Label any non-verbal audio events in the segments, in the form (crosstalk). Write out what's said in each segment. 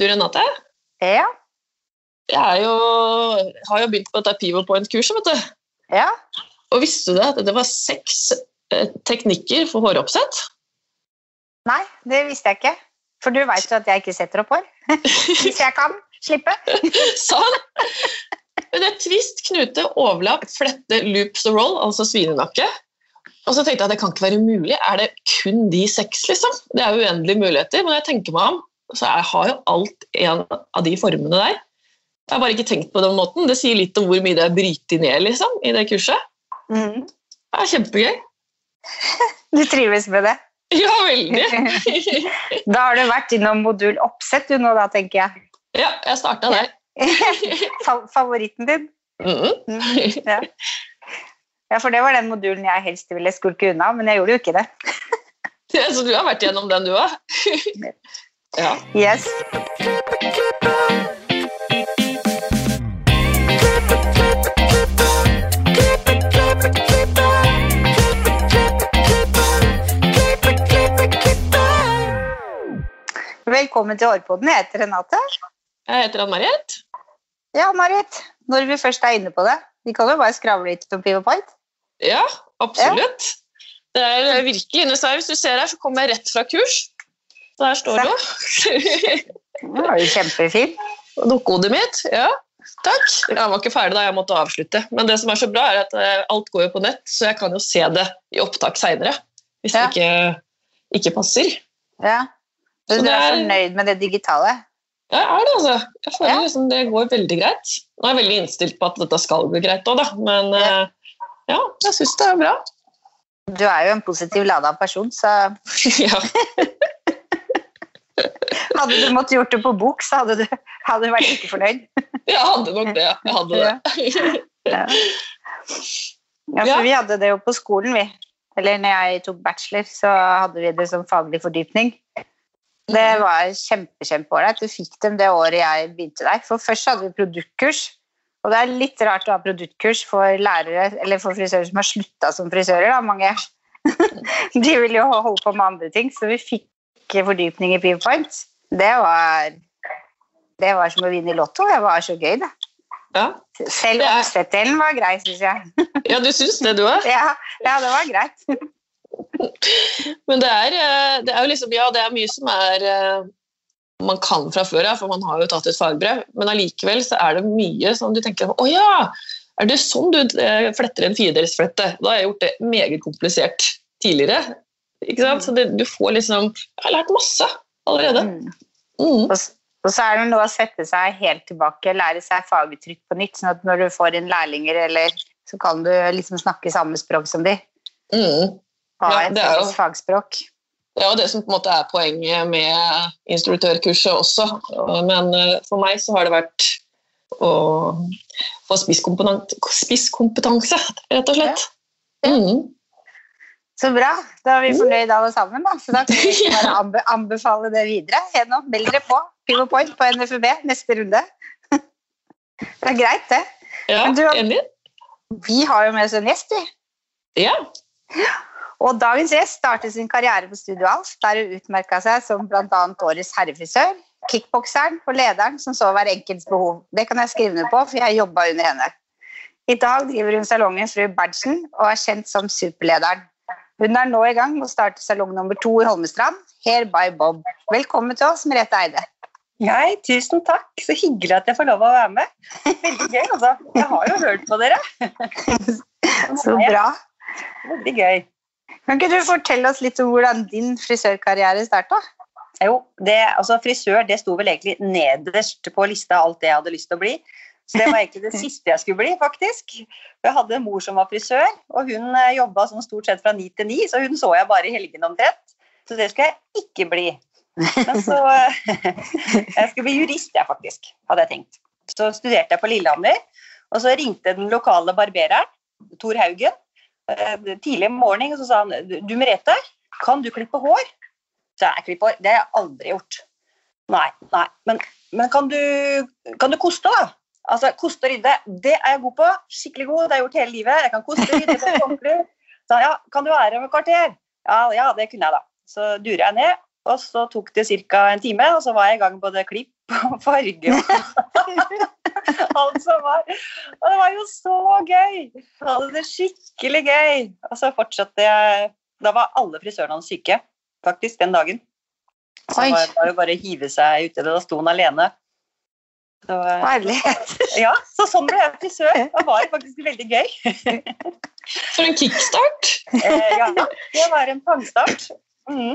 Du, Renate? Ja. Jeg er jo, har jo begynt på dette Pivot Point-kurset, vet du. Ja. Og visste du det at det var seks eh, teknikker for håroppsett? Nei, det visste jeg ikke. For du veit jo at jeg ikke setter opp hår. (laughs) Hvis jeg kan slippe. (laughs) Sånn! Men det er twist, knute, overlapp, flette, loops og roll, altså svinenakke. Og så tenkte jeg at det kan ikke være mulig. Er det kun de seks, liksom? Det er uendelige muligheter. Men jeg tenker meg om, så jeg har jo alt en av de formene der. Jeg har bare ikke tenkt på den måten. Det sier litt om hvor mye det er brytet ned liksom, i det kurset. Mm. Det er kjempegøy. (laughs) Du trives med det? (laughs) Ja, veldig. (laughs) Da har du vært innom modul oppsett du nå, da, tenker jeg. Ja, jeg starta der. Favoritten din? Mhm. Mhm, Ja. ja, for det var den modulen jeg helst ville skulke unna, men jeg gjorde jo ikke det. Så du har vært gjennom den, du òg? Ja. Yes. Velkommen til Hårpodden. Jeg heter Renate. Jeg heter Ann-Marit. Ja, Marit. Når vi først er inne på det, vi kan jo bare skravle litt om Pivo Point. Ja, absolutt. Det er virkelig inne. Hvis du ser her, så kommer jeg rett fra kurs. Så her står du. Det var jo kjempefin. Og Dukkehodet mitt. Ja, takk. Jeg var ikke ferdig da jeg måtte avslutte. Men det som er så bra, er at eh, alt går jo på nett, så jeg kan jo se det i opptak seinere. Hvis Ja. det ikke, ikke passer. Ja. Så Du er er- fornøyd med det digitale? Ja, jeg er det, altså. Jeg føler Ja. liksom det går veldig greit. Nå er jeg veldig innstilt på at dette skal gå greit òg, da. Men Ja. eh, ja, jeg syns det er bra. Du er jo en positiv lada person, så (laughs) ja. Hadde du måttet gjort det på bok, så hadde du, hadde du vært ikke fornøyd. (laughs) Jeg hadde nok det. Jeg hadde det. (laughs) Ja. Ja, for vi hadde det jo på skolen, vi. Eller når jeg tok bachelor, så hadde vi det som faglig fordypning. Det var kjempe, kjempeålreit. Du fikk dem det året jeg begynte der. For først hadde vi produktkurs. Og det er litt rart å ha produktkurs for lærere, eller for frisører som har slutta som frisører. da, mange. (laughs) De vil jo holde på med andre ting, så vi fikk fordypning i PivoPoint. Det var, det var som å vinne i Lotto. Det var så gøy, det. Ja. Selv oppsettdelen var grei, syns jeg. (laughs) ja, du syns det, du òg? Ja, ja, det var greit. (laughs) Men det er, eh, det er jo liksom Ja, det er mye som er eh, man kan fra før av, for man har jo tatt et fagbrev, men allikevel så er det mye som du tenker Å ja! Er det sånn du eh, fletter en firedelsflette? Da har jeg gjort det meget komplisert tidligere. Ikke sant? Så det, du får liksom Jeg har lært masse allerede. Mm. Mm. Og, og så er det noe å sette seg helt tilbake, lære seg faguttrykk på nytt, sånn at når du får inn lærlinger, eller så kan du liksom snakke samme språk som de. Mm. Ha Ja, et det felles fagspråk. Det er jo det som på en måte er poenget med instruktørkurset også. Men eh, for meg så har det vært å få spisskompetanse, rett og slett. Ja. Mm. Så bra. Da er vi fornøyd alle sammen, da. Så da kan vi (laughs) bare anbe anbefale det videre. Gjennom. Meld dere på. Pivo Point på NFUB neste runde. (laughs) Det er greit, det. Ja, du- enig? Vi har jo med oss en gjest, vi. Ja. Og dagens gjest startet sin karriere på Studio Alf, der hun utmerka seg som bl.a. årets herrefrisør, kickbokseren og lederen som så hver enkelts behov. Det kan jeg skrive ned på, for jeg jobba under henne. I dag driver hun salongen Fru Berntsen og er kjent som superlederen. Hun er nå i gang med å starte salong nummer to i Holmestrand, Hair by Bob. Velkommen til oss, Merete Eide. Hei, tusen takk. Så hyggelig at jeg får lov å være med. Veldig gøy, altså. Jeg har jo hørt på dere. (laughs) Så bra. Veldig gøy. Kan ikke du fortelle oss litt om hvordan din frisørkarriere starta? Jo, det, altså frisør det sto vel egentlig nederst på lista av alt det jeg hadde lyst til å bli. Så det var egentlig det siste jeg skulle bli, faktisk. Jeg hadde en mor som var frisør, og hun eh, jobba sånn stort sett fra ni til ni, så hun så jeg bare i helgene omtrent. Så det skulle jeg ikke bli. Men så eh, (laughs) Jeg skulle bli jurist, jeg, faktisk, hadde jeg tenkt. Så studerte jeg på Lillehammer, og så ringte den lokale barbereren, Tor Haugen, eh, tidlig om morgenen, og så sa han Du Merete, kan du klippe hår? Så jeg klippe hår. Det har jeg aldri gjort. Nei, nei. Men, men kan, du, kan du koste, da? Altså, Koste og rydde, det er jeg god på. Skikkelig god. Det har jeg gjort hele livet. Jeg kan koste og rydde på ordentlig. Så ja, kan du være om et kvarter? Ja, ja, det kunne jeg, da. Så durer jeg ned, Og så tok det ca. en time, og så var jeg i gang både klipp og farge og (laughs) alt som var. Og det var jo så gøy! Jeg hadde det skikkelig gøy. Og så fortsatte jeg Da var alle frisørene syke, faktisk, den dagen. Så det var jo bare å hive seg uti det. Da sto han alene. Så, Herlighet. (laughs) ja, så sånn ble jeg frisør. Det var faktisk veldig gøy. (laughs) For en kickstart! (laughs) Eh, ja, det var en pangstart. Mm.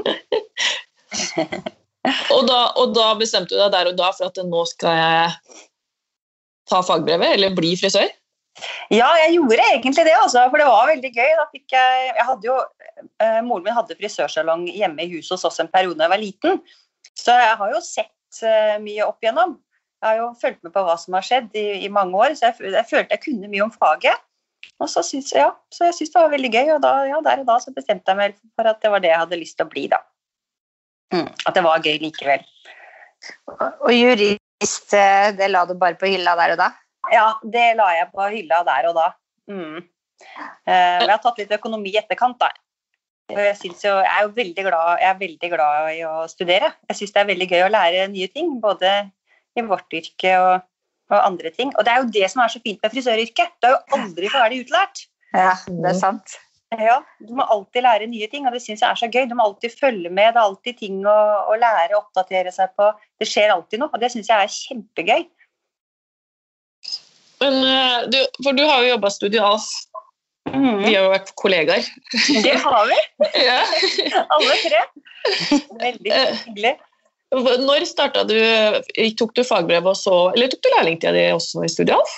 Og da, og da bestemte du deg der og da for at nå skal jeg ta fagbrevet, eller bli frisør? Ja, jeg gjorde egentlig det, altså, for det var veldig gøy. Da fikk jeg, jeg hadde jo, eh, moren min hadde frisørsalong hjemme i huset hos oss en periode da jeg var liten. Så jeg har jo sett eh, mye opp igjennom. Jeg har jo fulgt med på hva som har skjedd i, i mange år, så jeg, jeg følte jeg kunne mye om faget. Og så syns ja, så jeg synes det var veldig gøy, og da, ja, der og da så bestemte jeg meg for at det var det jeg hadde lyst til å bli, da. Mm, at det var gøy likevel. Og jurist, eh, det la du bare på hylla der og da? Ja, det la jeg på hylla der og da. Mm. Eh, jeg har tatt litt økonomi i etterkant, da. Jeg, jo, jeg er jo veldig glad, jeg er veldig glad i å studere. Jeg syns det er veldig gøy å lære nye ting, både i vårt yrke og, og andre ting. Og det er jo det som er så fint med frisøryrket. Du er jo aldri ferdig utlært. Ja, det er sant. Ja, Du må alltid lære nye ting, og det syns jeg er så gøy. Du må alltid følge med. Det er alltid ting å, å lære og oppdatere seg på. Det skjer alltid noe, og det syns jeg er kjempegøy. Men, eh, du, for du har jo jobba studialt. Mm. Vi har jo vært kollegaer. Det har vi, (laughs) Ja. alle tre. Veldig (laughs) hyggelig. Når starta du Tok du fagbrev og så Eller tok du lærlingtida di også i Studio Alf?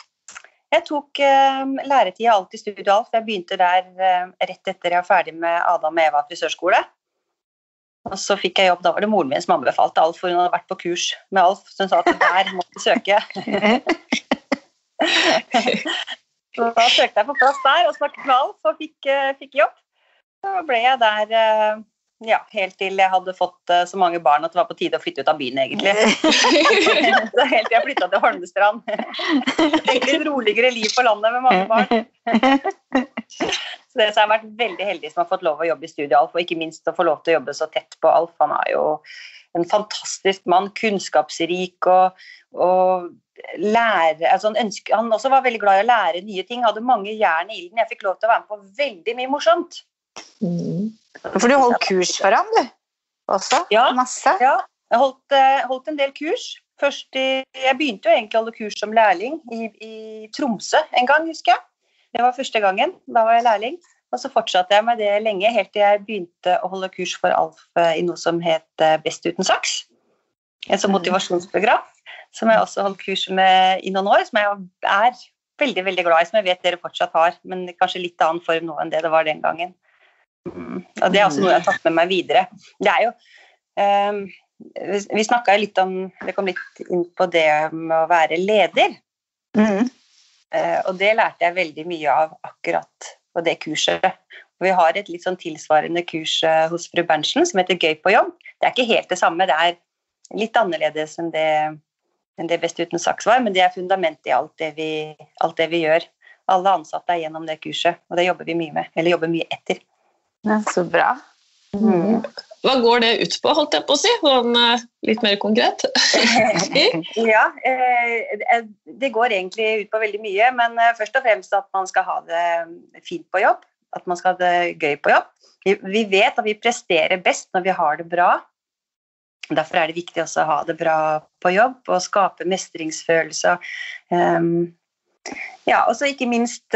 Jeg tok eh, læretida alt i Studio Alf. Jeg begynte der eh, rett etter jeg var ferdig med Adam og Eva frisørskole. Og så fikk jeg jobb, Da var det moren min som anbefalte Alf, for hun hadde vært på kurs med Alf. Så hun sa at der måtte du søke. (laughs) så da søkte jeg på plass der og snakket med Alf og fikk, eh, fikk jobb. Så ble jeg der eh, ja, helt til jeg hadde fått eh, så mange barn at det var på tide å flytte ut av byen, egentlig. (laughs) (laughs) så helt til jeg flytta til Holmestrand. (laughs) Tenkte et roligere liv på landet med mange barn. Så det så har jeg vært veldig heldig som har fått lov å jobbe i Studio Alf, og ikke minst å få lov til å jobbe så tett på Alf. Han er jo en fantastisk mann, kunnskapsrik og, og lære, altså han, ønsker, han også var veldig glad i å lære nye ting, hadde mange jern i ilden. Jeg fikk lov til å være med på veldig mye morsomt. Mm. For du holdt kurs for ham, du? Også? Ja. Masse? Ja, jeg holdt, eh, holdt en del kurs. Først i, jeg begynte jo egentlig å holde kurs som lærling i, i Tromsø en gang, husker jeg. Det var første gangen. Da var jeg lærling. Og så fortsatte jeg med det lenge, helt til jeg begynte å holde kurs for Alf eh, i noe som het eh, Best uten saks. Et sånt motivasjonsprogram som jeg også holdt kurs med i noen år, som jeg er veldig veldig glad i, som jeg vet dere fortsatt har, men kanskje litt annen form nå enn det det var den gangen. Og Det er også noe jeg har tatt med meg videre. Det er jo um, Vi, vi snakka litt om Det kom litt inn på det med å være leder. Mm. Uh, og det lærte jeg veldig mye av akkurat på det kurset. Og vi har et litt sånn tilsvarende kurs eh, hos fru Berntsen som heter Gøy på jobb. Det er ikke helt det samme, det er litt annerledes enn det, enn det Best uten saks var, men det er fundamentet i alt det, vi, alt det vi gjør. Alle ansatte er gjennom det kurset, og det jobber vi mye med. Eller jobber mye etter. Ja, så bra. Mm. Hva går det ut på, holdt jeg på å si? Sånn, eh, litt mer konkret? (laughs) Ja, eh, det går egentlig ut på veldig mye, men eh, først og fremst at man skal ha det fint på jobb. At man skal ha det gøy på jobb. Vi, vet at vi presterer best når vi har det bra. Derfor er det viktig også å ha det bra på jobb og skape mestringsfølelse. Um, ja, og så ikke minst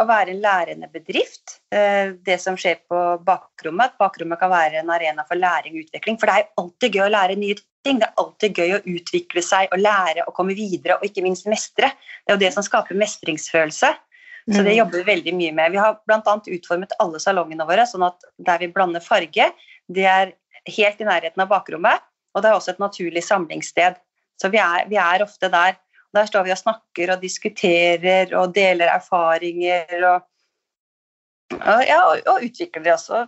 å være en lærende bedrift. Eh, det som skjer på bakrommet, at bakrommet kan være en arena for læring og utvikling. For det er alltid gøy å lære nye ting. Det er alltid gøy å utvikle seg og lære og komme videre, og ikke minst mestre. Det er jo det som skaper mestringsfølelse. Så det jobber vi veldig mye med. Vi har bl.a. utformet alle salongene våre sånn at der vi blander farge, det er helt i nærheten av bakrommet, og det er også et naturlig samlingssted. Så vi er, vi er ofte der. Der står vi og snakker og diskuterer og deler erfaringer og, og, ja, og, og utvikler det også.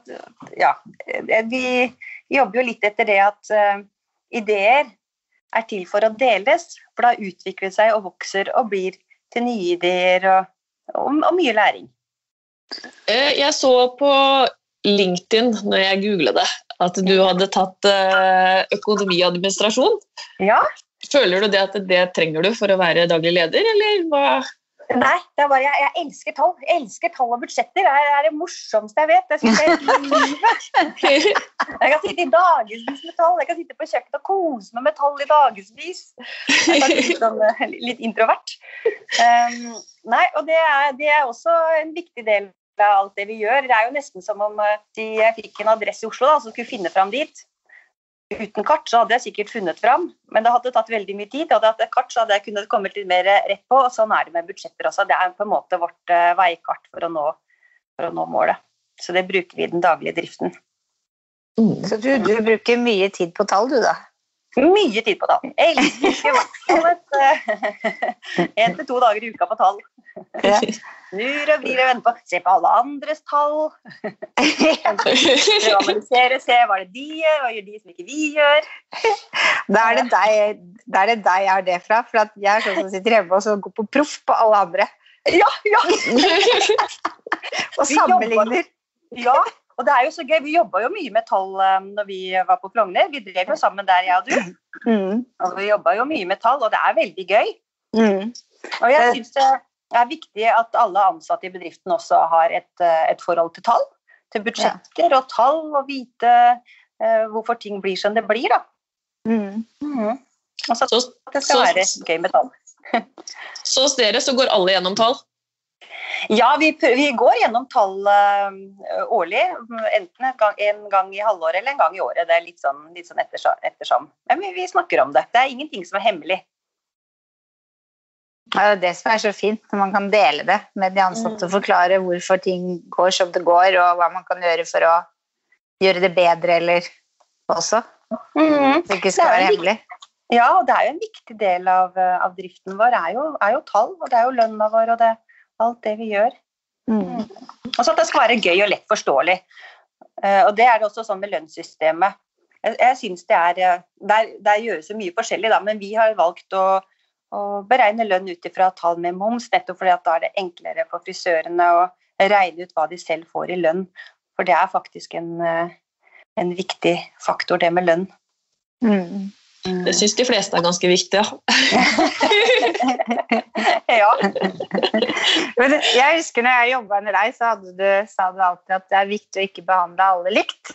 Ja, vi jobber jo litt etter det at uh, ideer er til for å deles, for da utvikler seg og vokser og blir til nye ideer og, og, og mye læring. Eh, Jeg så på LinkedIn når jeg googla det, at du hadde tatt eh, økonomiadministrasjon. Ja. Føler du det at det trenger du for å være daglig leder, eller hva? Nei, det er bare, jeg, jeg elsker tall. Jeg elsker tall og budsjetter. Det er, det morsomste jeg vet. Jeg synes det er livet. Jeg kan sitte i dagevis med tall. Jeg kan sitte på kjøkkenet og kose meg med tall i dagevis. Litt, sånn, litt introvert. Um, nei, og det er, det er, også en viktig del av alt det vi gjør. Det er jo nesten som om jeg fikk en adresse i Oslo da, som skulle finne fram dit. Uten kart så hadde jeg sikkert funnet fram, men det hadde tatt veldig mye tid. Hadde jeg hatt kart, så hadde jeg kunnet komme litt mer rett på. og Sånn er det med budsjetter også. Det er på en måte vårt uh, veikart for å, nå, for å, nå, målet. Så det bruker vi i den daglige driften. Mm. Så du, du, bruker mye tid på tall, du, da? Mye tid på tall. Jeg elsker i hvert fall én til to dager i uka på tall. Ja. Snur og vrir og venter på. Se på alle andres tall. Analysere, se hva det de gjør, hva gjør de som ikke vi gjør. Da er det deg, er det deg jeg har det fra. For jeg er sånn som sitter hjemme og går på proff på alle andre. Ja, ja. (laughs) og sammenligner. Ja, og det er jo så gøy. Vi jobba jo mye med tall um, når vi var på Frogner. Vi drev jo sammen der, jeg og du. Mm. Og vi jobba jo mye med tall, og det er veldig gøy. Mm. Og jeg syns det er viktig at alle ansatte i bedriften også har et, eh, et forhold til tall. Til budsjetter og tall, og vite uh, hvorfor ting blir som det blir. da. Mm. Mm. Og så at det skal så, være gøy med tall. (laughs) så hos dere så går alle gjennom tall? Ja, vi, vi går gjennom tall uh, årlig. Enten en gang, en gang, i halvåret eller en gang i året. Det er litt sånn, litt sånn ettersom. Men vi, vi snakker om det. Det er ingenting som er hemmelig. Det er det som er så fint, når man kan dele det med de ansatte og mm. forklare hvorfor ting går som det går, og hva man kan gjøre for å gjøre det bedre eller også. Mm. Det ikke skal være hemmelig. Ja, og det er jo en viktig del av, av driften vår, er jo, er jo, tall. Og det er jo lønna vår og det, alt det vi gjør. Mm. mm. Og så at det skal være gøy og lett forståelig. Uh, og det er det også sånn med lønnssystemet. Jeg, jeg synes det er eh, Der, der gjøres jo mye forskjellig, da, men vi har valgt å å beregne lønn ut ifra tall med moms, nettopp fordi at da er det enklere for frisørene å regne ut hva de selv får i lønn. For det er faktisk en, eh, en viktig faktor, det med lønn. Mm. Det syns de fleste er ganske viktig, ja. (laughs) ja. Men jeg husker når jeg jobba under deg, så du, sa du alltid at det er viktig å ikke behandle alle likt.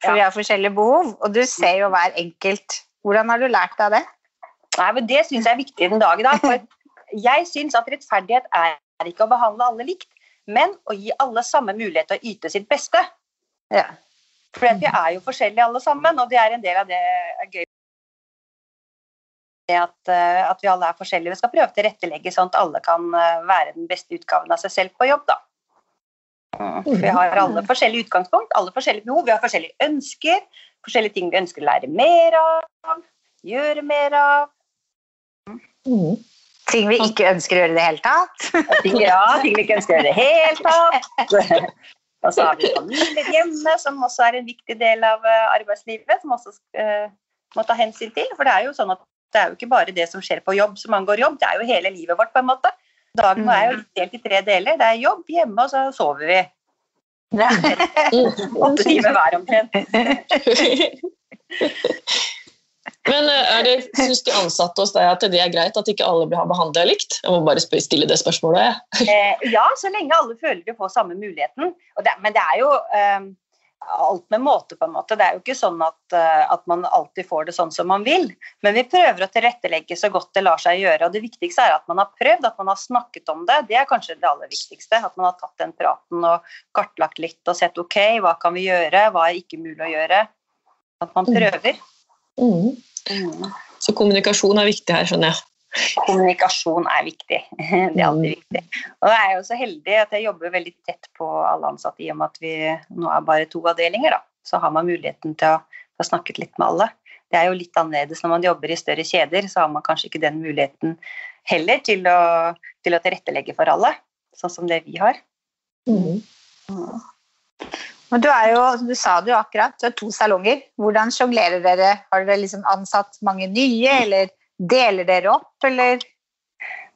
For ja. vi har forskjellige behov, og du ser jo hver enkelt. Hvordan har du lært deg det? Nei, men Det syns jeg er viktig den dag i dag. For jeg syns at rettferdighet er ikke å behandle alle likt, men å gi alle samme mulighet til å yte sitt beste. Ja. For vi er jo forskjellige alle sammen, og det er en del av det gøy at, eh, at, vi alle er forskjellige. Vi skal prøve å tilrettelegge sånn at alle kan eh, være den beste utgaven av seg selv på jobb. da. Mm. Vi har alle forskjellige utgangspunkt, alle forskjellige behov, vi har forskjellige ønsker, forskjellige ting vi ønsker å lære mer av, gjøre mer av. Mm. Ting vi ikke ønsker å gjøre i det hele tatt? (laughs) ja, ting vi ikke ønsker å gjøre i det hele tatt. (laughs) Og så har vi familier hjemme, som også er en viktig del av eh, arbeidslivet, som også uh, må ta hensyn til. For det er jo sånn at det er jo ikke bare det som skjer på jobb som angår jobb, det er jo hele livet vårt, på en måte. Dagen vår er jo delt i tre deler. Det er jobb, hjemme, og så sover vi. (laughs) Åtte timer hver omtrent. (laughs) Men er det, syns de ansatte hos deg at det er greit at ikke alle blir behandla likt? Jeg må bare stille det spørsmålet. eh, ja, så lenge alle føler de får samme muligheten. Men det er jo eh, alt med måte, på en måte. Det er jo ikke sånn at, uh, at, man alltid får det sånn som man vil. Men vi prøver å tilrettelegge så godt det lar seg gjøre. Og det viktigste er at man har prøvd, at man har snakket om det. Det er kanskje det aller viktigste. At man har tatt den praten og kartlagt litt og sett ok, hva kan vi gjøre, hva er ikke mulig å gjøre. At man mm. prøver. Mm. Mm. Så kommunikasjon er viktig her, skjønner jeg. Kommunikasjon er viktig. (laughs) Det er alltid viktig. Og jeg er jo så heldig at jeg jobber veldig tett på alle ansatte i og med at vi nå er bare to avdelinger. Da. Så har man muligheten til å få snakket litt med alle. Det er jo litt annerledes når man jobber i større kjeder, så har man kanskje ikke den muligheten heller til å, til å tilrettelegge for alle, sånn som det vi har. Mm. Mm. Men du, jo, du sa det jo akkurat, du har to salonger. Hvordan sjonglerer dere? Har dere liksom ansatt mange nye, eller deler dere opp, eller?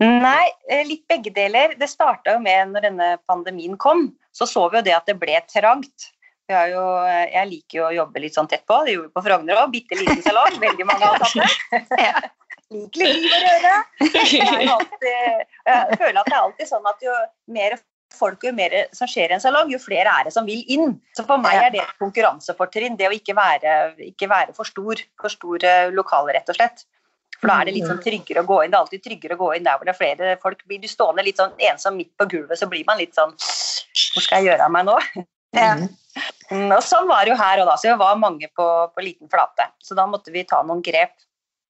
Nei, eh, litt begge deler. Det starta jo med når denne pandemien kom, så så vi jo det at det ble trangt. Vi har jo, jeg liker jo å jobbe litt sånn tett på. Det gjorde vi på Frogner òg. Bitte liten salong. Veldig mange ansatte. (laughs) Liker litt liv og røre. Er alltid, jeg føler at det er alltid sånn at jo mer folk, jo mer som skjer i en salong, jo flere er det som vil inn. Så for meg er det et konkurransefortrinn, det å ikke være, ikke være for stor, for store lokaler, rett og slett. For da er det litt sånn tryggere å gå inn. Det er alltid tryggere å gå inn der hvor det er flere folk. Blir du stående litt sånn ensom midt på gulvet, så blir man litt sånn Hvor skal jeg gjøre av meg nå? (laughs) Ja. Mm, og sånn var det jo her og da. Så vi var mange på, på, liten flate. Så da måtte vi ta noen grep.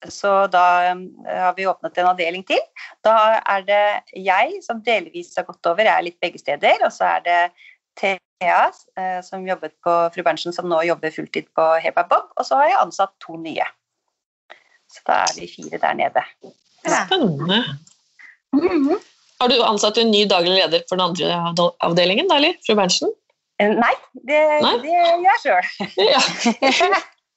Så da um, har vi åpnet en avdeling til. Da er det jeg som delvis har gått over, jeg er litt begge steder. Og så er det Thea eh, som jobbet på Fru Berntsen, som nå jobber fulltid på Heba Bob. Og så har jeg ansatt to nye. Så da er vi fire der nede. Spennende. Mm -hmm. Har du ansatt en ny daglig leder for den andre avdelingen, da, eller? Fru Berntsen? Eh, nei, det, Nei? det gjør jeg sjøl. Ja.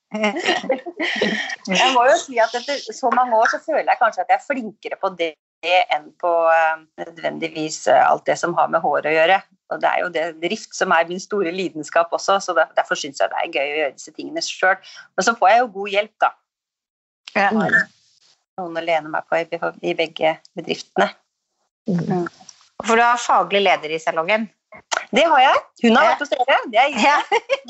(laughs) jeg må jo si at etter så mange år så føler jeg kanskje at jeg er flinkere på det enn på uh, nødvendigvis uh, alt det som har med hår å gjøre. Og det er jo det drift som er min store lidenskap også, så derfor syns jeg det er gøy å gjøre disse tingene sjøl. Men så får jeg jo god hjelp, da. Ja. Noen å lene meg på i, begge bedriftene. Mm. For du har faglig leder i salongen? Det har jeg. Hun har vært hos dere. Det er Ine.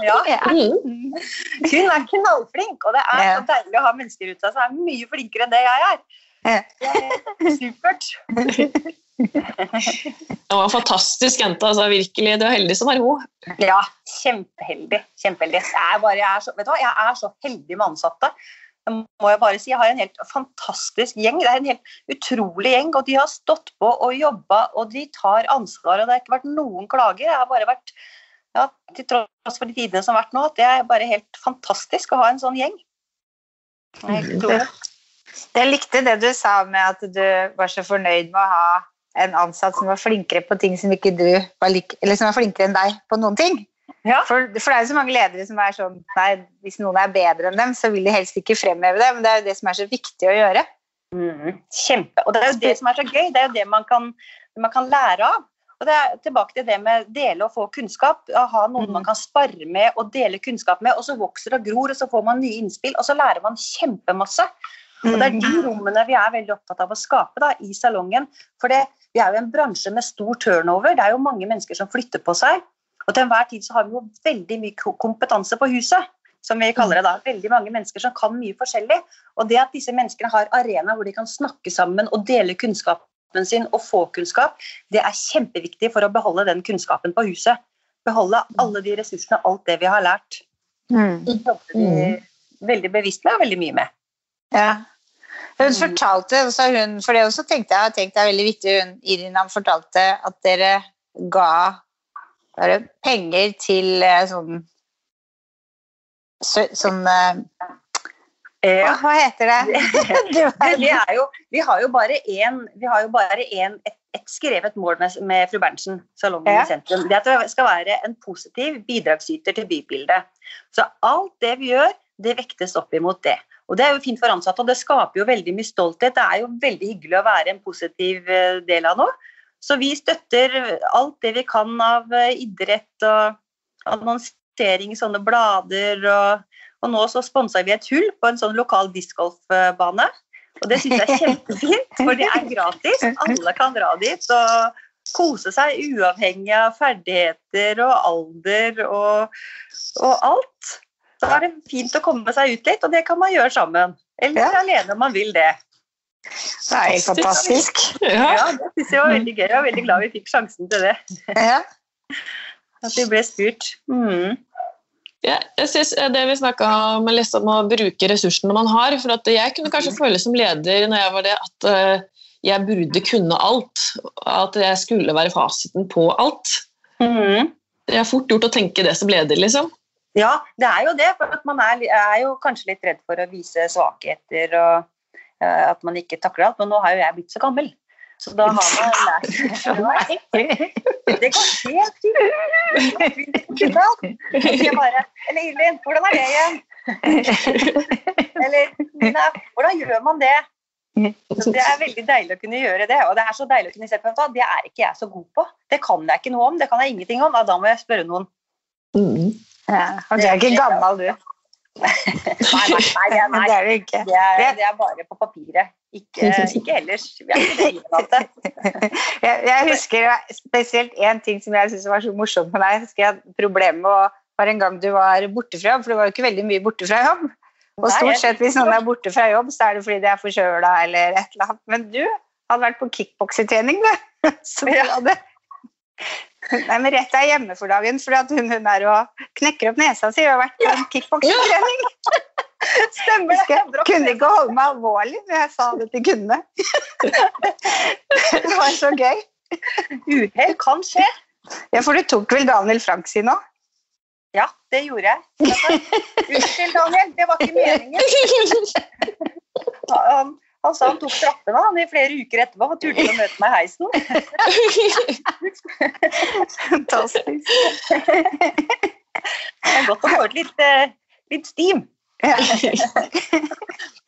Ja. (laughs) (laughs) Hun er knallflink, og det er så deilig å ha mennesker ute som er mye flinkere enn det jeg er. Det er supert. (laughs) Det var en fantastisk jente. altså virkelig. Du er heldig som har henne. Ja, kjempeheldig. kjempeheldig. Jeg er, bare, jeg, er så, vet du hva? jeg er så heldig med ansatte må jeg bare si. Jeg har en helt fantastisk gjeng. Det er en helt utrolig gjeng. Og de har stått på og jobba, og de tar ansvar. Og det har ikke vært noen klager. Jeg har bare vært, ja, til tross for de tidene som har vært nå, at det er bare helt fantastisk å ha en sånn gjeng. Jeg likte det du sa med at du var så fornøyd med å ha en ansatt som var flinkere på ting som ikke du var like, eller som var flinkere enn deg på noen ting. Ja. For, for, det er jo så mange ledere som er sånn Nei, hvis noen er bedre enn dem, så vil de helst ikke fremheve det, men det er jo det som er så viktig å gjøre. Mm, kjempe. Og det er jo det som er så gøy. Det er jo det man kan, man kan lære av. Og det er tilbake til det med dele og få kunnskap. Ha noen mm. man kan spare med og dele kunnskap med, og så vokser og gror, og så får man nye innspill, og så lærer man kjempemasse. Og Det er de mm. rommene vi er veldig opptatt av å skape da, i salongen. For det, vi er jo en bransje med stor turnover. Det er jo mange mennesker som flytter på seg. Og til enhver tid så har vi jo veldig mye kompetanse på huset. Som vi kaller det da. Veldig mange mennesker som kan mye forskjellig. Og det at disse menneskene har arena hvor de kan snakke sammen og dele kunnskapen sin og få kunnskap, det er kjempeviktig for å beholde den kunnskapen på huset. Beholde alle de ressursene, alt det vi har lært. Mm. Det jobber vi mm. veldig bevisst med og veldig mye med. Ja. Hun fortalte, hun, for det også tenkte jeg, tenkte jeg er veldig viktig, hun, Irina fortalte at dere ga da er det penger til eh, sånn Sånn ja. Hva heter det? det (laughs) jo, vi har jo bare én et, et, skrevet mål med, med fru Berntsen, salongen ja. i sentrum. Det at det skal være en positiv bidragsyter til bybildet. Så alt det vi gjør, det vektes opp imot det. Og Det er jo fint for ansatte, og det skaper jo veldig mye stolthet. Det er jo veldig hyggelig å være en positiv eh, del av noe. Så vi støtter alt det vi kan av eh, idrett og annonsering i sånne blader. Og, og nå så sponsa vi et hull på en sånn lokal discgolfbane. Og det syns jeg er kjempefint, for det er gratis. Alle kan dra dit og kose seg uavhengig av ferdigheter og alder og, og alt. Så er det fint å komme seg ut litt, og det kan man gjøre sammen. Eller ja. alene om man vil det. Det er helt fantastisk. Ja, ja det syns jeg var veldig gøy. Jeg var veldig glad vi fikk sjansen til det. Ja. At vi ble spurt. Mm. Ja, jeg synes det vi snakka om, liksom, å bruke ressursene man har. for Jeg kunne kanskje føle som leder når jeg var det, at uh, jeg burde kunne alt. At jeg skulle være fasiten på alt. Mm. Det er fort gjort å tenke det som leder, liksom. Ja, det er jo det. For man er, er, jo kanskje litt redd for å vise svakheter. og Eh, at man ikke takler alt. Men nå har jo jeg blitt så gammel. Så da har man lært Det går helt fint. Bare, eller Irlin, hvordan er det igjen? Eller Nina, hvordan gjør man det? Så det er veldig deilig å kunne gjøre det. Og det er så deilig å kunne se på at det er ikke jeg så god på. Det kan jeg ikke noe om. Det kan jeg ingenting om. Da må jeg spørre noen. Mm. Ja, og du er ikke gammel, du. Nei, nei, nei, det nei. (laughs) det er du ikke. Det er, det er bare på papiret. Ikke, (laughs) ikke ellers. Vi er ikke det (laughs) Jeg, jeg husker spesielt én ting som jeg syntes var så morsomt med deg. Jeg husker jeg med å var en gang du var borte fra jobb, for du var jo ikke veldig mye borte fra jobb. Og stort sett hvis noen er borte fra jobb, så er det fordi de er forkjøla eller et eller annet. Men du hadde vært på kickboksetrening, du. Så du hadde Nei, men rett deg hjemme for dagen, for at hun, hun er og knekker opp nesa si og har vært på en kickboksetrening. (laughs) Stemmer det. Jeg kunne ikke holde meg alvorlig når jeg sa det til kundene. (laughs) Det var så gøy. Uhell kan skje. Ja, for du tok vel Daniel Frank sin òg? Ja, det gjorde jeg. (laughs) Unnskyld, Daniel. Det var ikke meningen. Han, han sa han tok trappene han, i flere uker etterpå og turte å møte meg i heisen. Fantastisk. Det er godt å få ut litt, eh, litt steam. Ja.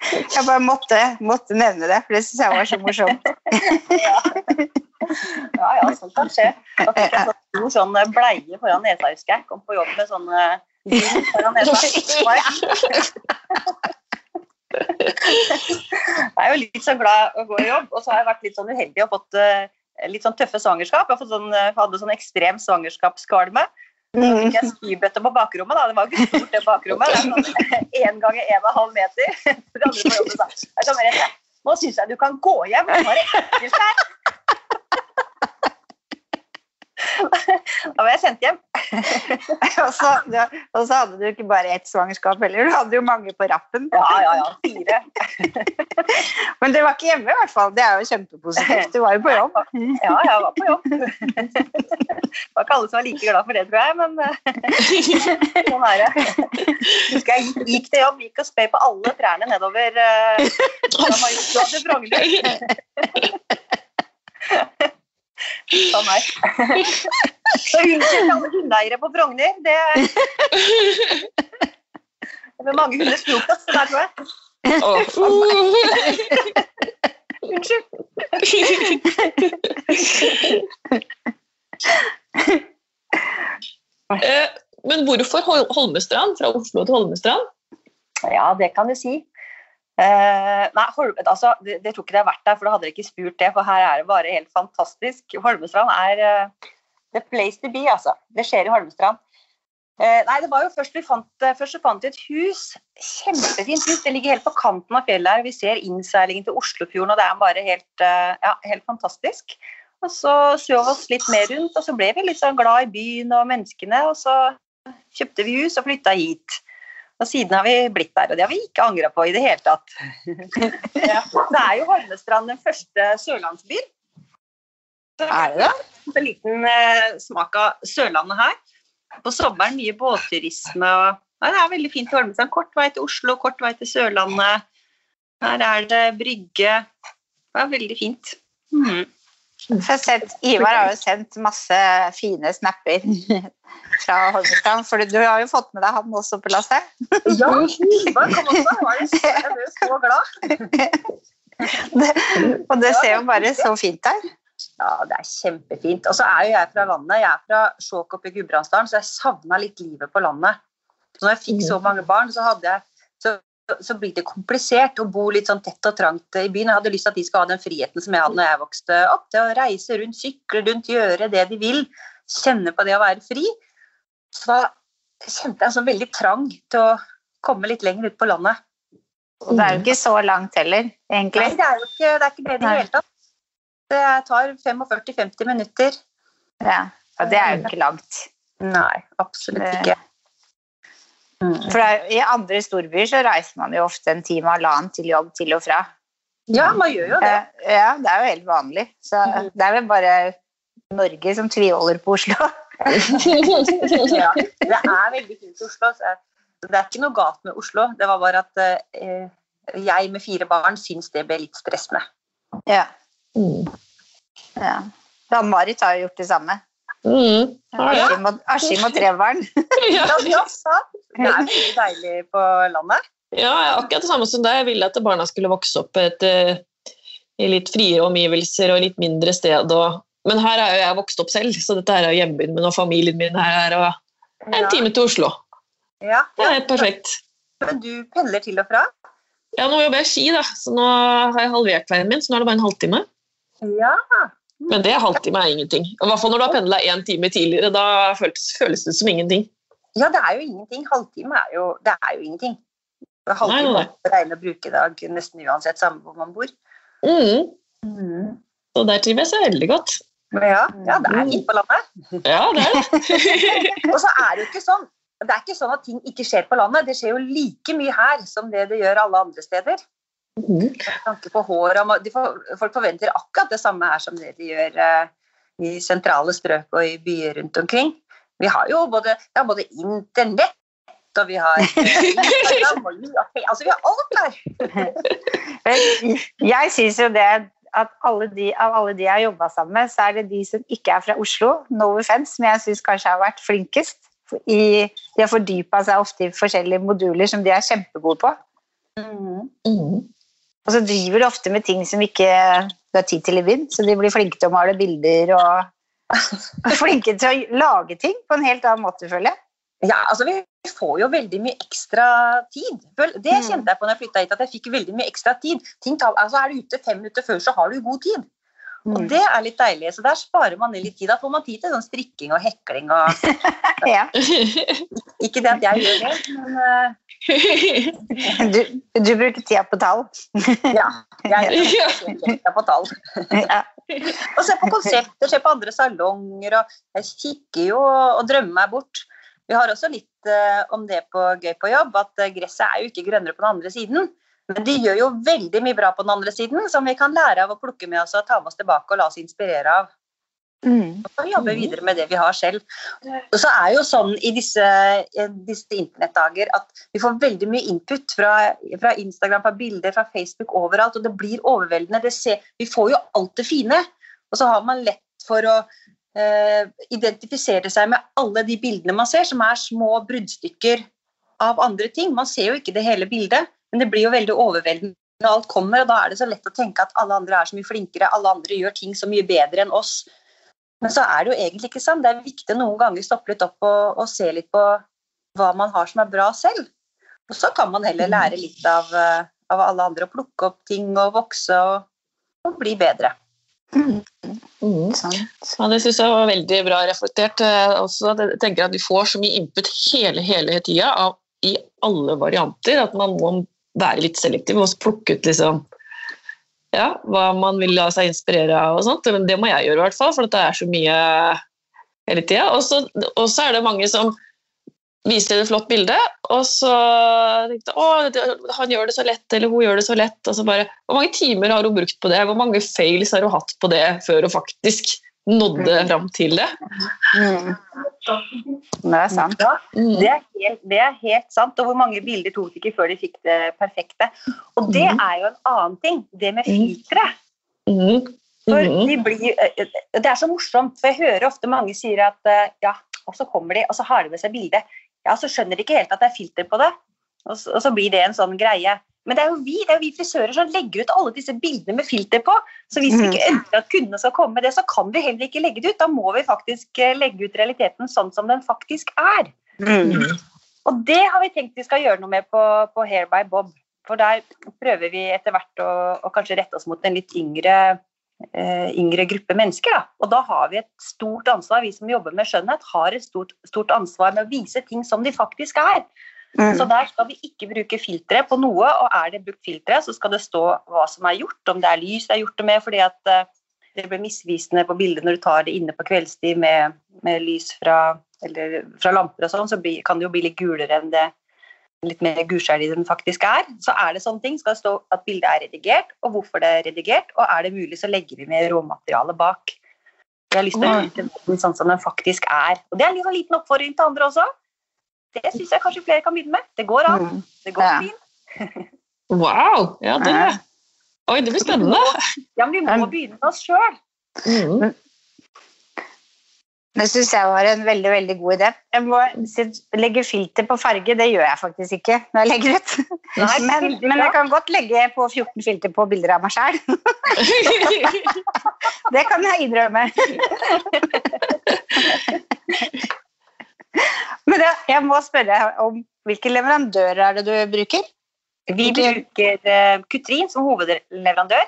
Jeg bare måtte, måtte nevne det, for det syns jeg var så morsomt. Ja, ja, sånt kan skje. Da fikk jeg sånn stor sånn bleie foran nesa, husker jeg. Kom på jobb med sånn eh, foran nesa. (laughs) Jeg er jo litt så glad å gå i jobb, og så har jeg vært litt sånn uheldig og fått eh, litt sånn tøffe svangerskap. Jeg sånn, eh, hadde sånn ekstrem svangerskapskvalme. Så fikk jeg spybøtte på bakrommet. Da. Det var ikke stort, det bakrommet. Det er sånn (laughs) én ganger en og en halv meter. (laughs) De andre på jobbet sa jeg sa, bare, nå syns jeg du kan gå hjem. Nå er det ekkelt her. (laughs) Da var jeg sendt hjem. (laughs) Og så, og så hadde du ikke bare ett svangerskap heller, du hadde jo mange på rappen. Ja, ja, ja. Fire. (laughs) Men du var ikke hjemme i hvert fall, det er jo kjempepositivt. Du var jo på jobb. Ja, jeg var på jobb. Det var ikke alle som var like glad for det, tror jeg, men eh, sånn er det. Husker jeg gikk, gikk til jobb, gikk og spøy på alle trærne nedover eh, fra Majorstua til Frogner. Sånn er det. (laughs) Så unnskyld alle hundeeiere på Frogner. Det det blir mange hunders frokost der, tror jeg. Åh. Unnskyld. (laughs) Eh, Men hvorfor Holmestrand? Fra Oslo til Holmestrand? Ja, det kan du si. Eh, nei, Holm, altså, det, det tror ikke det har vært der, for da hadde dere ikke spurt det. For her er det bare helt fantastisk. Holmestrand er eh, the place to be, altså. Det skjer i Holmestrand. Eh, nei, det var jo først vi fant, eh, først vi et hus. Kjempefint hus. Det ligger helt på kanten av fjellet her. Vi ser innseilingen til Oslofjorden, og det er bare helt, eh, ja, helt fantastisk. Og så så vi oss litt mer rundt, og så ble vi litt sånn glad i byen og menneskene. Og så kjøpte vi hus og flytta hit. Og siden har vi blitt der, og det har vi ikke angra på i det hele tatt. ja. (laughs) Det er jo Holmestrand den første sørlandsbyen. Er det det? en liten eh, smak av Sørlandet her. På sommeren mye båtturisme. og Nei, Det er veldig fint i Holmestrand. Kort vei til Oslo, kort vei til Sørlandet. Her er det brygge. Det er veldig fint. Mhm. For sett, Ivar har jo sendt masse fine snapper (laughs) fra Holmestrand, for du har jo fått med deg han også på lasset. Ja, Ivar kom også. Var det så, jeg ble så glad. (laughs) Og det ser jo bare så fint ut. Ja, det er kjempefint. Og så er jo jeg fra landet. Jeg er fra Skjåk oppe i Gudbrandsdalen, så jeg savna litt livet på landet. Så når jeg fikk så mange barn, så, hadde jeg, så, blir det komplisert å bo litt sånn tett og trangt i byen. Jeg hadde lyst til at de skal ha den friheten som jeg hadde når jeg vokste opp, til å reise rundt, sykle rundt, gjøre det de vil. Kjenne på det å være fri. Så da kjente jeg en sånn veldig trang til å komme litt lenger ut på landet. Og det er jo ikke så langt heller, egentlig. Nei, det er jo ikke det, er ikke det i det hele tatt. Det tar 45-50 minutter. Ja, og det er jo ikke langt. Nei, absolutt ikke. Mm. For er, I andre storbyer så reiser man jo ofte en time og halvannen til jobb til og fra. Ja, man gjør jo det. Eh, Ja, det er jo helt vanlig. Så det er vel bare Norge som tviholder på Oslo. (laughs) Ja, det er (laughs) veldig fint i Oslo. Så det er ikke noe galt med Oslo. Det var bare at eh, jeg med fire barn syns det ble litt stressende. Ja, Mm. ja. Dan-Marit har jo gjort det samme. Mm. Askim og, Askim og tre barn. (laughs) Ja. Det er veldig deilig på landet. Ja, akkurat det samme som deg. Jeg ville at barna skulle vokse opp et, eh, i litt friere omgivelser og litt mindre sted. Og, men her er jo jeg vokst opp selv, så dette er jo hjembyen min og familien min her. Og en time til Oslo. Ja, Det er helt perfekt. Men du pendler til og fra? Ja, nå jobber jeg Ski, da, så nå har jeg halvert veien min, så nå er det bare en halvtime. Ja. Men det halvtime er ingenting. I hvert fall når du har pendla én time tidligere. Da føles, føles det som ingenting. ja, det er jo ingenting. Halvtime er jo, det er jo ingenting. Nei, Halvtime nei, er bruke dag nesten uansett samme hvor man bor. Mm. Mm. Så der trives jeg veldig godt. Ja, ja, det er fint på landet. Ja, det er det. (laughs) Og så er det jo ikke sånn det er ikke sånn at ting ikke skjer på landet. Det skjer jo like mye her som det det gjør alle andre steder. Med tanke på hår de Folk forventer akkurat det samme her som det de gjør eh, i sentrale strøk og i byer rundt omkring. Vi har jo både, ja, både internett og vi har eh, (laughs) Instagram og altså vi har alt der. (laughs) Jeg syns jo det at alle de, av alle de jeg har jobba sammen med, så er det de som ikke er fra Oslo, no offense, men jeg syns kanskje har vært flinkest. I, de har fordypa seg ofte i forskjellige moduler som de er kjempegode på. Mhm. Og så driver de ofte med ting som ikke du har tid til i byen, så de blir flinke til å male bilder og (laughs) flinke til å lage ting på en helt annen måte, føler jeg. Ja, altså Vi får jo veldig mye ekstra tid. Det Mm. kjente jeg på når jeg flytta hit, at jeg fikk veldig mye ekstra tid. Ting altså Er du ute fem minutter før, så har du god tid. Og Mm. det er litt deilig. Så der sparer man litt tid. Da får man tid til sånn strikking og hekling og (laughs) Ja. Ikke det at jeg gjør det, men eh, Du, du bruker tida på tall. (laughs) ja. Jeg Ja. er på tall. Ja. Og se på konsepter, se på andre salonger, og jeg kikker jo og drømmer meg bort. Vi har også litt uh, om det på Gøy på jobb, at eh, gresset er jo ikke grønnere på den andre siden. Men de gjør jo veldig mye bra på den andre siden, som vi kan lære av å plukke med oss og ta med oss tilbake og la oss inspirere av. Mm. Og jobbe videre med det vi har selv. Og så er jo sånn i disse, disse internettdager at vi får veldig mye input fra, fra Instagram, fra bilder, fra Facebook, overalt, og det blir overveldende. Det ser, vi får jo alt det fine, og så har man lett for å eh, identifisere seg med alle de bildene man ser, som er små bruddstykker av andre ting. Man ser jo ikke det hele bildet, men det blir jo veldig overveldende når alt kommer, og da er det så lett å tenke at alle andre er så mye flinkere, alle andre gjør ting så mye bedre enn oss. Men så er det jo egentlig ikke sånn. Det er viktig noen ganger stoppe litt opp og, og se litt på hva man har som er bra selv. Og så kan man heller lære litt av, eh, av alle andre og plukke opp ting og vokse og, og bli bedre. Mm. Mm. Ja, det syns jeg var veldig bra reflektert. Eh, Også, jeg tenker at Vi får så mye input hele hele tida i alle varianter at man må være litt selektiv og plukke ut liksom, ja, hva man vil la seg inspirere av. og sånt. Men det må jeg gjøre, i hvert fall, for det er så mye hele tida. Og så er det mange som viser et flott bilde, og så tenkte jeg, å, han gjør det så lett, eller hun gjør det så lett. og så bare, Hvor mange timer har hun brukt på det? Hvor mange fails har hun hatt på det før hun faktisk nådde fram til det? Mm. Det er sant. Ja, Mm. det, er helt, det er helt sant. Og hvor mange bilder tok de ikke før de fikk det perfekte? Og det Mhm. er jo en annen ting, det med filtre. Mhm. For de blir, eh, det er så morsomt, for jeg hører ofte mange sier at eh, ja, og så kommer de, og så har de med seg bilde. Ja, så skjønner de ikke helt at det er filter på det, og så, og så blir det en sånn greie. Men det er jo vi det er jo vi frisører som legger ut alle disse bildene med filter på. Så hvis vi Mhm. ikke ønsker at kundene skal komme med det, så kan vi heller ikke legge det ut. Da må vi faktisk eh, legge ut realiteten sånn som den faktisk er. Mm. Og det har vi tenkt vi skal gjøre noe med på, på Hair by Bob. For der prøver vi etter hvert å, å kanskje rette oss mot en litt yngre, eh, yngre gruppe mennesker. Da. Og da har vi et stort ansvar, vi som jobber med skjønnhet, har et stort, stort ansvar med å vise ting som de faktisk er. Så Mm. der skal vi ikke bruke filtre på noe, og er det brukt filtre, så skal det stå hva som er gjort, om det er lys det er gjort det med, fordi at eh, det blir misvisende på bildet når du tar det inne på kveldstid med, med lys fra, eller, fra lamper og sånn, så bli, kan det jo bli litt gulere enn det litt mer gulskjær den faktisk er. Så er det sånne ting, skal det stå at bildet er redigert, og hvorfor det er redigert, og er det mulig, så legger vi med råmateriale bak. Jeg har lyst til å vite den sånn som den faktisk er. Og det er en liten oppfordring til andre også. Det syns jeg kanskje flere kan begynne med. Det går an. Mm. Det går Ja. fint. (laughs) Wow! Ja, det, Ja. oi, det blir spennende. Ja, men vi må begynne med oss sjøl. Mhm. Det syns jeg var en veldig veldig god idé. Jeg må legge filter på farge, det gjør jeg faktisk ikke når jeg legger ut. Nei, Men, men jeg kan godt legge på 14 filter på bilder av meg sjøl. (laughs) Det kan jeg innrømme. (laughs) Men jeg, må spørre om hvilke leverandører er det du bruker? Vi bruker uh, Kutrin som hovedleverandør.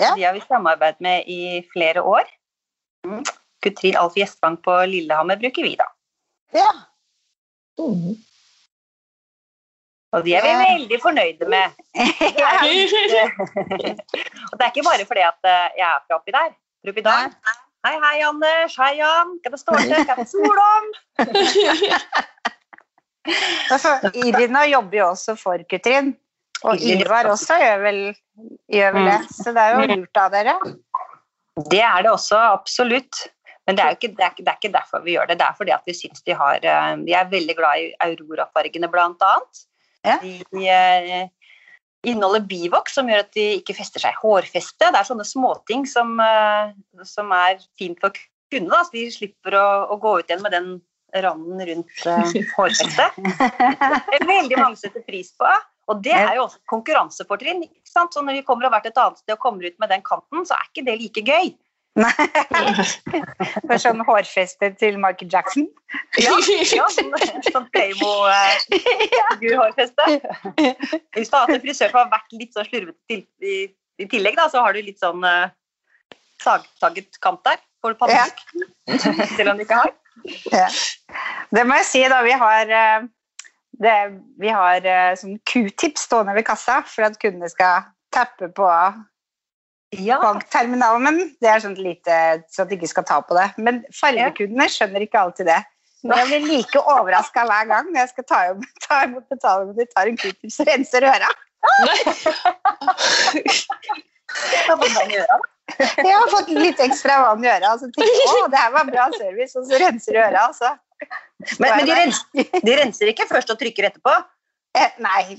Ja. De har vi samarbeidet med i flere år. Mm. Kutrin Alf Gjestvang på Lillehammer bruker vi, da. Ja. Mm. Og de er vi veldig fornøyde med. (laughs) ja. (laughs) Og det er ikke bare fordi at eh, jeg er fra oppi der. Fra oppi der. Hei, hei, Anders. Hei, Jan. Hva det står til? Hva det sol om? Altså, Irina jobber jo også for Kutrin. Og Ivar også gjør vel, gjør vel det. Så det er jo lurt av dere. Det er det også, absolutt. Men det er ikke, det er ikke, det er ikke derfor vi gjør det. Det er fordi at vi syns de har Vi er veldig glad i Aurora-fargene, blant annet. Ja. De eh, inneholder bivoks, som gjør at de ikke fester seg. Hårfeste. Det er sånne småting som, eh, som er fint for kundene. Da, så de slipper å, å gå ut igjen med den randen rundt uh, (laughs) hårfestet. Det er veldig mange setter pris på. Og det er jo også konkurransefortrinn. ikke sant? Så når vi kommer og har vært et annet sted og kommer ut med den kanten, så er ikke det like gøy. For sånn hårfeste til Michael Jackson. Ja, ja sånn, sånn Playmo-hårfeste. Hvis du har hatt en frisør som har vært litt sånn slurvete til, i, i tillegg, da, så har du litt sånn uh, sagtaget kant der. Får du Ja. selv om du ikke har. Ja. Det må jeg si, da. Vi har, eh, det, vi har eh, sånn q-tips stående ved kassa for at kundene skal tappe på Ja, bankterminalen. Det er sånn lite så at de ikke skal ta på det. Men fargekundene skjønner ikke alltid det. Men jeg blir like overraska hver gang når jeg skal ta, imot- ta imot betaling og de tar en q-tips og renser øra. Jeg har fått litt ekstra vann i øra så tenker jeg, å, det her var bra service, og så renser de øra. Altså. Men, men de, renser, de renser ikke først og trykker etterpå? Eh, (laughs) Nei. (laughs)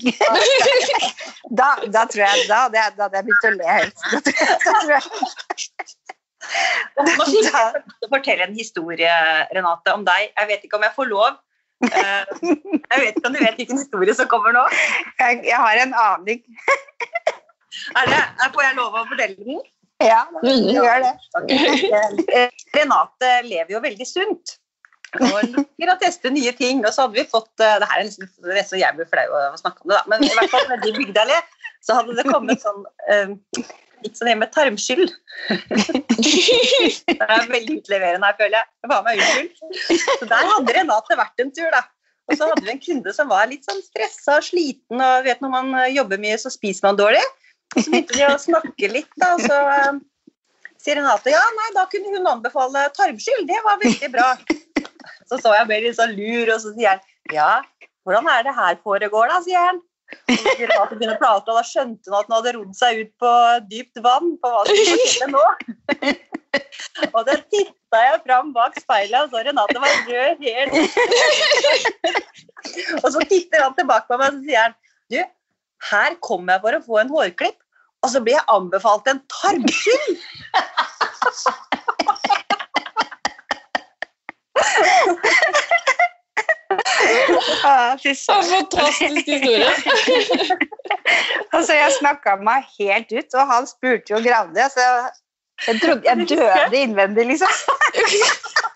Da, da tror jeg da hadde jeg, da hadde jeg begynt å le høyt. Da tror jeg, jeg. Nå skal jeg (laughs) fortelle en historie, Renate, om deg. Jeg vet ikke om jeg får lov. Eh, Jeg vet ikke om du vet hvilken historie som kommer nå. Jeg, jeg har en aning. Er det, er- får jeg lov å fortelle den? Ja, du gjør det. Okay. Renate lever jo veldig sunt. Og liker å teste nye ting. Og så hadde vi fått eh, det her er nesten, det er så jeg blir flau av å snakke om det, da. men i hvert fall nede i Bygdalé så hadde det kommet sånn eh, litt sånn med tarmskyld. (laughs) Det er veldig utleverende her, føler jeg. Jeg var meg unnskyld. Så der hadde Renate vært en tur, da. Og så hadde vi en kunde som var litt sånn stressa og sliten, og vet når man eh, jobber mye, så spiser man dårlig. Og så begynte de å snakke litt, da, og så eh, sier Renate ja, nei, da kunne hun anbefale tarmskyld. Det var veldig bra. Så så jeg ble litt sånn lur, og så sier han ja, hvordan er det her foregår, da, sier han. Og så prate, og da skjønte hun at hun hadde rodd seg ut på dypt vann på hva som skjedde nå. Og da titta jeg fram bak speilet, og så Renate var rød helt Og så titter han tilbake på meg, og så sier han du, her kom jeg for å få en hårklipp, og så blir jeg anbefalt en tarmskyld. Ah, fantastisk historie. (laughs) Altså, jeg snakka meg helt ut, og han spurte jo gravde. Altså, jeg trodde jeg døde innvendig, liksom. (laughs)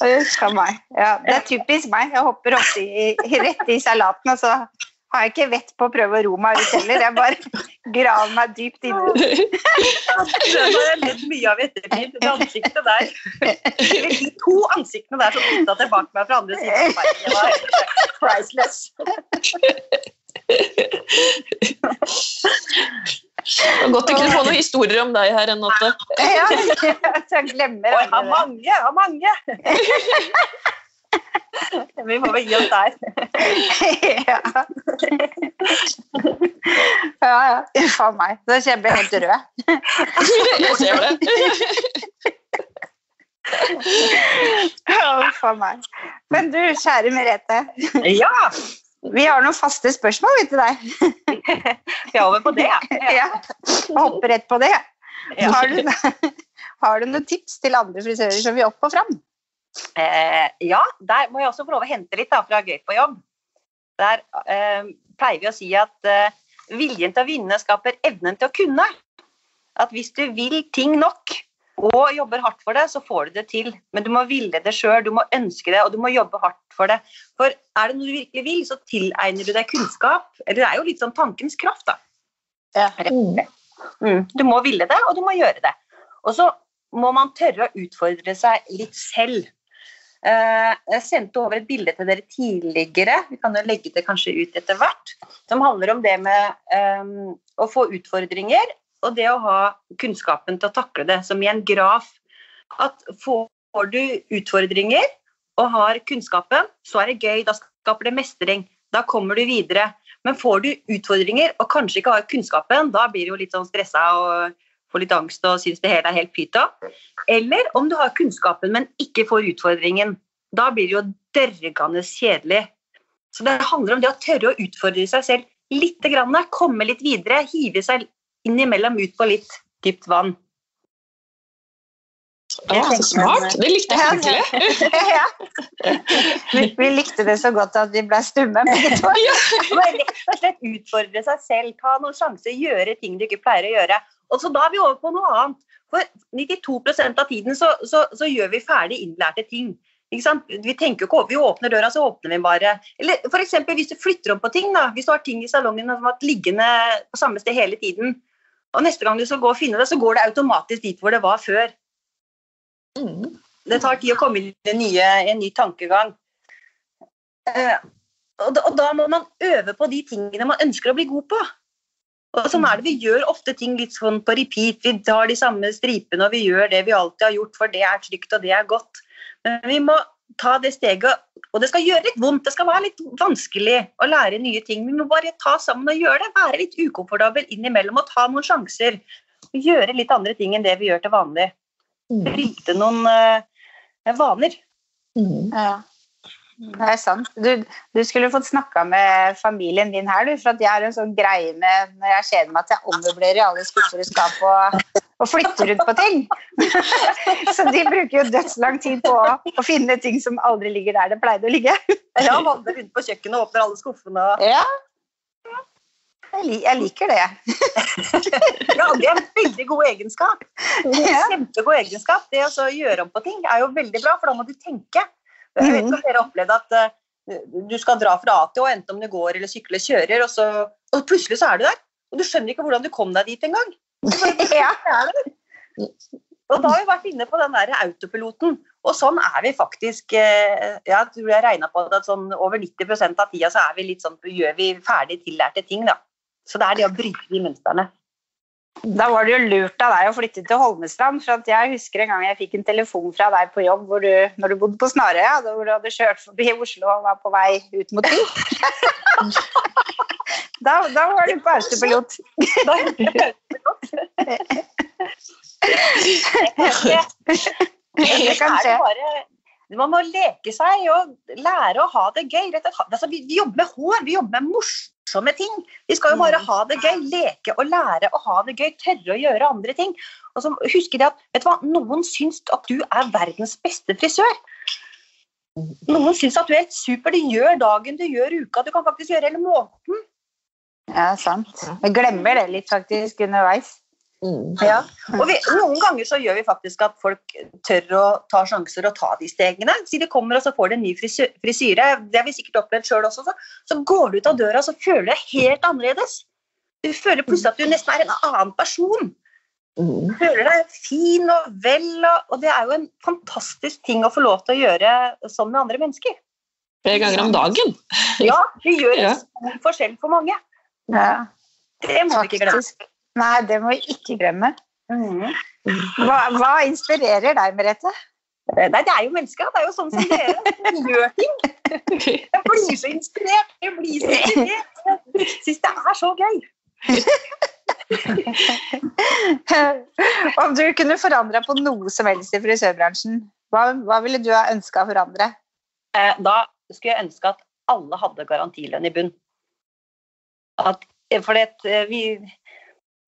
Huff a meg. Ja, det er typisk meg. Jeg hopper opp i, rett i salaten, og så har jeg ikke vett på å prøve å ro meg ut heller. Jeg bare graver meg dypt inni. Det har jeg ledd mye av i ettertid. Det ansiktet der. De to ansiktene der som titta tilbake meg fra andre siden av veien. Det var priceless. Det er Godt vi kunne få noen historier om deg her, Renate. Ja, jeg glemmer Og jeg har mange, jeg har mange. Vi må vel gi oss der. (laughs) ja. ja, ja. Uff a meg. nå ser jeg meg helt rød. Jeg ser det. Uff a meg. Men du, kjære Merete. Ja, Vi har noen faste spørsmål vi, til deg. vi er over på det. Ja. ja. hopper rett på det. Ja. Har, du, har du noen tips til andre frisører som vil opp og fram? Eh, ja, der må jeg også få lov å hente litt da, fra Gøy på jobb. Der eh, pleier vi å si at eh, viljen til å vinne skaper evnen til å kunne. at hvis du vil ting nok og jobber hardt for det, så får du det til. Men du må ville det sjøl, du må ønske det, og du må jobbe hardt for det. For er det noe du virkelig vil, så tilegner du deg kunnskap. Eller det er jo litt sånn tankens kraft, da. Ja. Mm. Du må ville det, og du må gjøre det. Og så må man tørre å utfordre seg litt selv. Eh, Jeg sendte over et bilde til dere tidligere, vi kan jo legge det kanskje ut etter hvert, som handler om det med eh, å få utfordringer og det å ha kunnskapen til å takle det, som i en graf. At får du utfordringer og har kunnskapen, så er det gøy, da skaper det mestring. Da kommer du videre. Men får du utfordringer og kanskje ikke har kunnskapen, da blir du jo litt sånn stressa og får litt angst og syns det hele er helt pyta Eller om du har kunnskapen, men ikke får utfordringen. Da blir det jo dørgende kjedelig. Så det handler om det å tørre å utfordre seg selv litt, grann, komme litt videre, hive seg innimellom ut på litt dypt vann. Ja, så smart. Det likte jeg skikkelig. (laughs) ja. vi, vi likte det så godt at vi ble stumme. (laughs) Bare Rett og slett utfordre seg selv, ta noen sjanser, gjøre ting du ikke pleier å gjøre. Og så da er vi over på noe annet. For 92% av tiden så, så, så gjør vi ferdig innlærte ting. Vi tenker ikke vi åpner døra, så åpner vi bare. Eller eksempel, hvis du flytter om på ting, da. hvis du har ting i salongen som har vært liggende på samme sted hele tiden, og neste gang du skal gå og finne det, så går det automatisk dit hvor det var før. Mm. Det tar tid å komme inn i en, nye, en ny tankegang. Eh, og, da, og da må man øve på de tingene man ønsker å bli god på. Og sånn er det, Vi gjør ofte ting litt sånn på repeat. Vi tar de samme stripene og vi gjør det vi alltid har gjort, for det er trygt og det er godt. Men vi må ta det steget, og det skal gjøre litt vondt. Det skal være litt vanskelig å lære nye ting. Vi må bare ta sammen og gjøre det. Være litt ukomfortabel innimellom og ta noen sjanser. Gjøre litt andre ting enn det vi gjør til vanlig. Mm. Bryte noen uh, vaner. Mm. Ja. Det er sant. Du, du skulle fått snakka med familien din her, du. For at jeg har en sånn greie med når jeg kjeder meg at jeg ommøblerer i alle skuffer og skap og, og flytter rundt på ting. (laughs) Så de bruker jo dødslang tid på å, å finne ting som aldri ligger der det pleide å ligge. Ja, Vandrer rundt på kjøkkenet og åpner alle skuffene. Ja. Jeg, liker det. Ja, Det er en veldig god egenskap. En Kjempegod egenskap. Det å så gjøre om på ting er jo veldig bra, for da må du tenke. Jeg vet ikke om dere har opplevd at uh, du skal dra fra A til Å, enten om du går eller sykler, kjører, og, så, og plutselig så er du der. Og du skjønner ikke hvordan du kom deg dit engang. (laughs) Ja. Og da har vi vært inne på den der autopiloten. Og sånn er vi faktisk eh, Jeg tror jeg regna på at sånn over 90% av tida så er vi litt sånn, gjør vi ferdig tillærte ting. da. Så det er det å bryte de mønstrene. Da var det jo lurt av deg å flytte til Holmestrand. for at Jeg husker en gang jeg fikk en telefon fra deg på jobb hvor du, når du bodde på Snarøya, hvor du hadde kjørt forbi Oslo og var på vei ut mot by. (laughs) da, da var du på autopilot. (laughs) (laughs) Det kan skje. Man må leke seg og lære å ha det gøy. Altså, vi, vi jobber med hår, vi jobber med morsomme ting. Vi skal jo bare ha det gøy, leke og lære å ha det gøy, tørre å gjøre andre ting. Og så husker de at vet du hva, Noen syns at du er verdens beste frisør. Noen syns at du er helt super. Du gjør dagen, du gjør uka, du kan faktisk gjøre hele måneden. Ja, sant. Vi glemmer det litt faktisk underveis. Mm. Ja. Og vi, noen ganger så gjør vi faktisk at folk tør å ta sjanser og ta de stegene. Si de kommer og så får de en ny frisy- frisyre, det har vi sikkert opplevd sjøl også. Så, så går du ut av døra så føler du deg helt annerledes. Du føler plutselig at du nesten er en annen person. Mm. Du føler deg fin og vel, og, og det er jo en fantastisk ting å få lov til å gjøre sånn med andre mennesker. Flere ganger om dagen. Ja, vi gjør (laughs) Ja. en stor forskjell for mange. Ja, Det må vi ikke glemme. Nei, det må vi ikke glemme. Hva, hva inspirerer deg, Merete? Nei, det er jo mennesker. Det er jo sånn som dere. (laughs) som gjør ting. Jeg blir så inspirert. Jeg blir så inspirert. Syns det er så gøy. (laughs) Om du kunne forandra på noe som helst i frisørbransjen, hva, hva ville du ha ønska å forandre? Eh, Da skulle jeg ønske at alle hadde garantilønn i bunn. At, for det, eh, vi eh,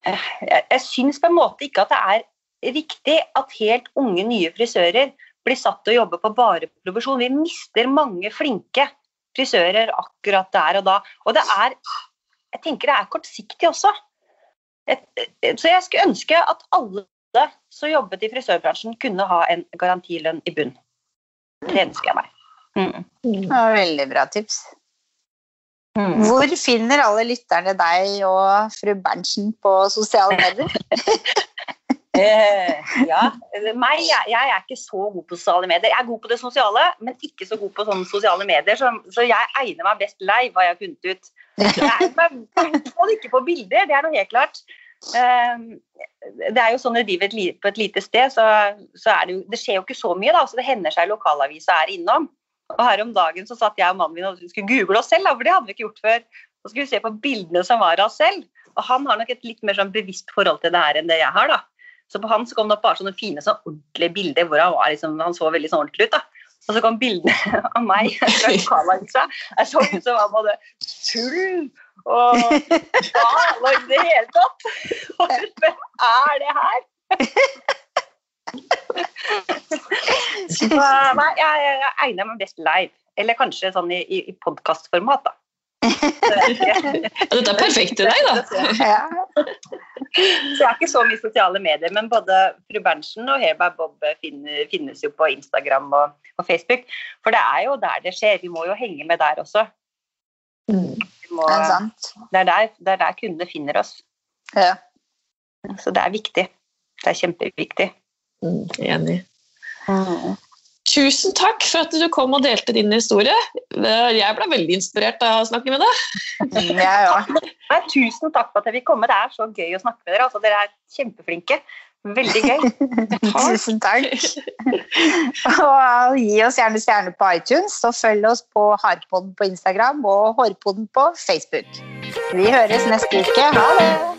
Jeg, jeg syns på en måte ikke at det er riktig at helt unge, nye frisører blir satt til å jobbe på bare provisjon. Vi mister mange flinke frisører akkurat der og da. Og det er Jeg tenker det er kortsiktig også. så jeg skulle ønske at alle som jobbet i frisørbransjen, kunne ha en garantilønn i bunn. Det ønsker jeg meg. Mm. Det var veldig bra tips. Mm. Hvor finner alle lytterne deg og fru Berntsen på sosiale medier? (laughs) eh, ja, meg, jeg, jeg, er ikke så god på sosiale medier. Jeg er god på det sosiale, men ikke så god på sånne sosiale medier. Så, så jeg egner meg best live, har jeg funnet ut. Jeg egner meg ikke på bilder, det er noe helt klart. Ehm, det er jo sånn at driver på et lite sted, så, så det, jo, det, skjer jo ikke så mye. da, så Det hender seg lokalavisa er innom. Og Her om dagen så satt jeg og mannen min og skulle google oss selv, for det hadde vi ikke gjort før. Så skulle vi se på bildene som var av oss selv. Og han har nok et litt mer sånn bevisst forhold til det her enn det jeg har. da. Så på han så kom det opp bare sånne fine, sånn ordentlige bilder hvor han var liksom, han så veldig sånn ordentlig ut. da. Og så kom bildene (laughs) av meg fra (laughs) lokalavisa. Jeg så ut som han hadde tull og (laughs) gal i det hele tatt. Hvem er det her? (laughs) Så, nei, jeg, jeg, egner meg best live. Eller kanskje sånn i, i, i podkastformat, da. Dette er perfekt til deg, da. (laughs) Så jeg har ikke så mye sosiale medier, men både fru Berntsen og Hair by Bob finnes jo på Instagram og, og, Facebook. For det er jo der det skjer. Vi må jo henge med der også. Mm. Må, det, er det, er der, det er der kundene finner oss. Ja. Så det er viktig. Det er kjempeviktig. Mm, enig. Mm. Tusen takk for at du kom og delte din historie. Jeg ble veldig inspirert av å snakke med deg. Ja, òg. Tusen takk for at jeg fikk komme. Det er så gøy å snakke med dere. Altså, dere er kjempeflinke. Veldig gøy. (laughs) Tusen takk. (laughs) Og gi oss gjerne stjerner på iTunes, og følg oss på Harpodden på Instagram og Hårpodden på Facebook. Vi høres neste uke. Ha det!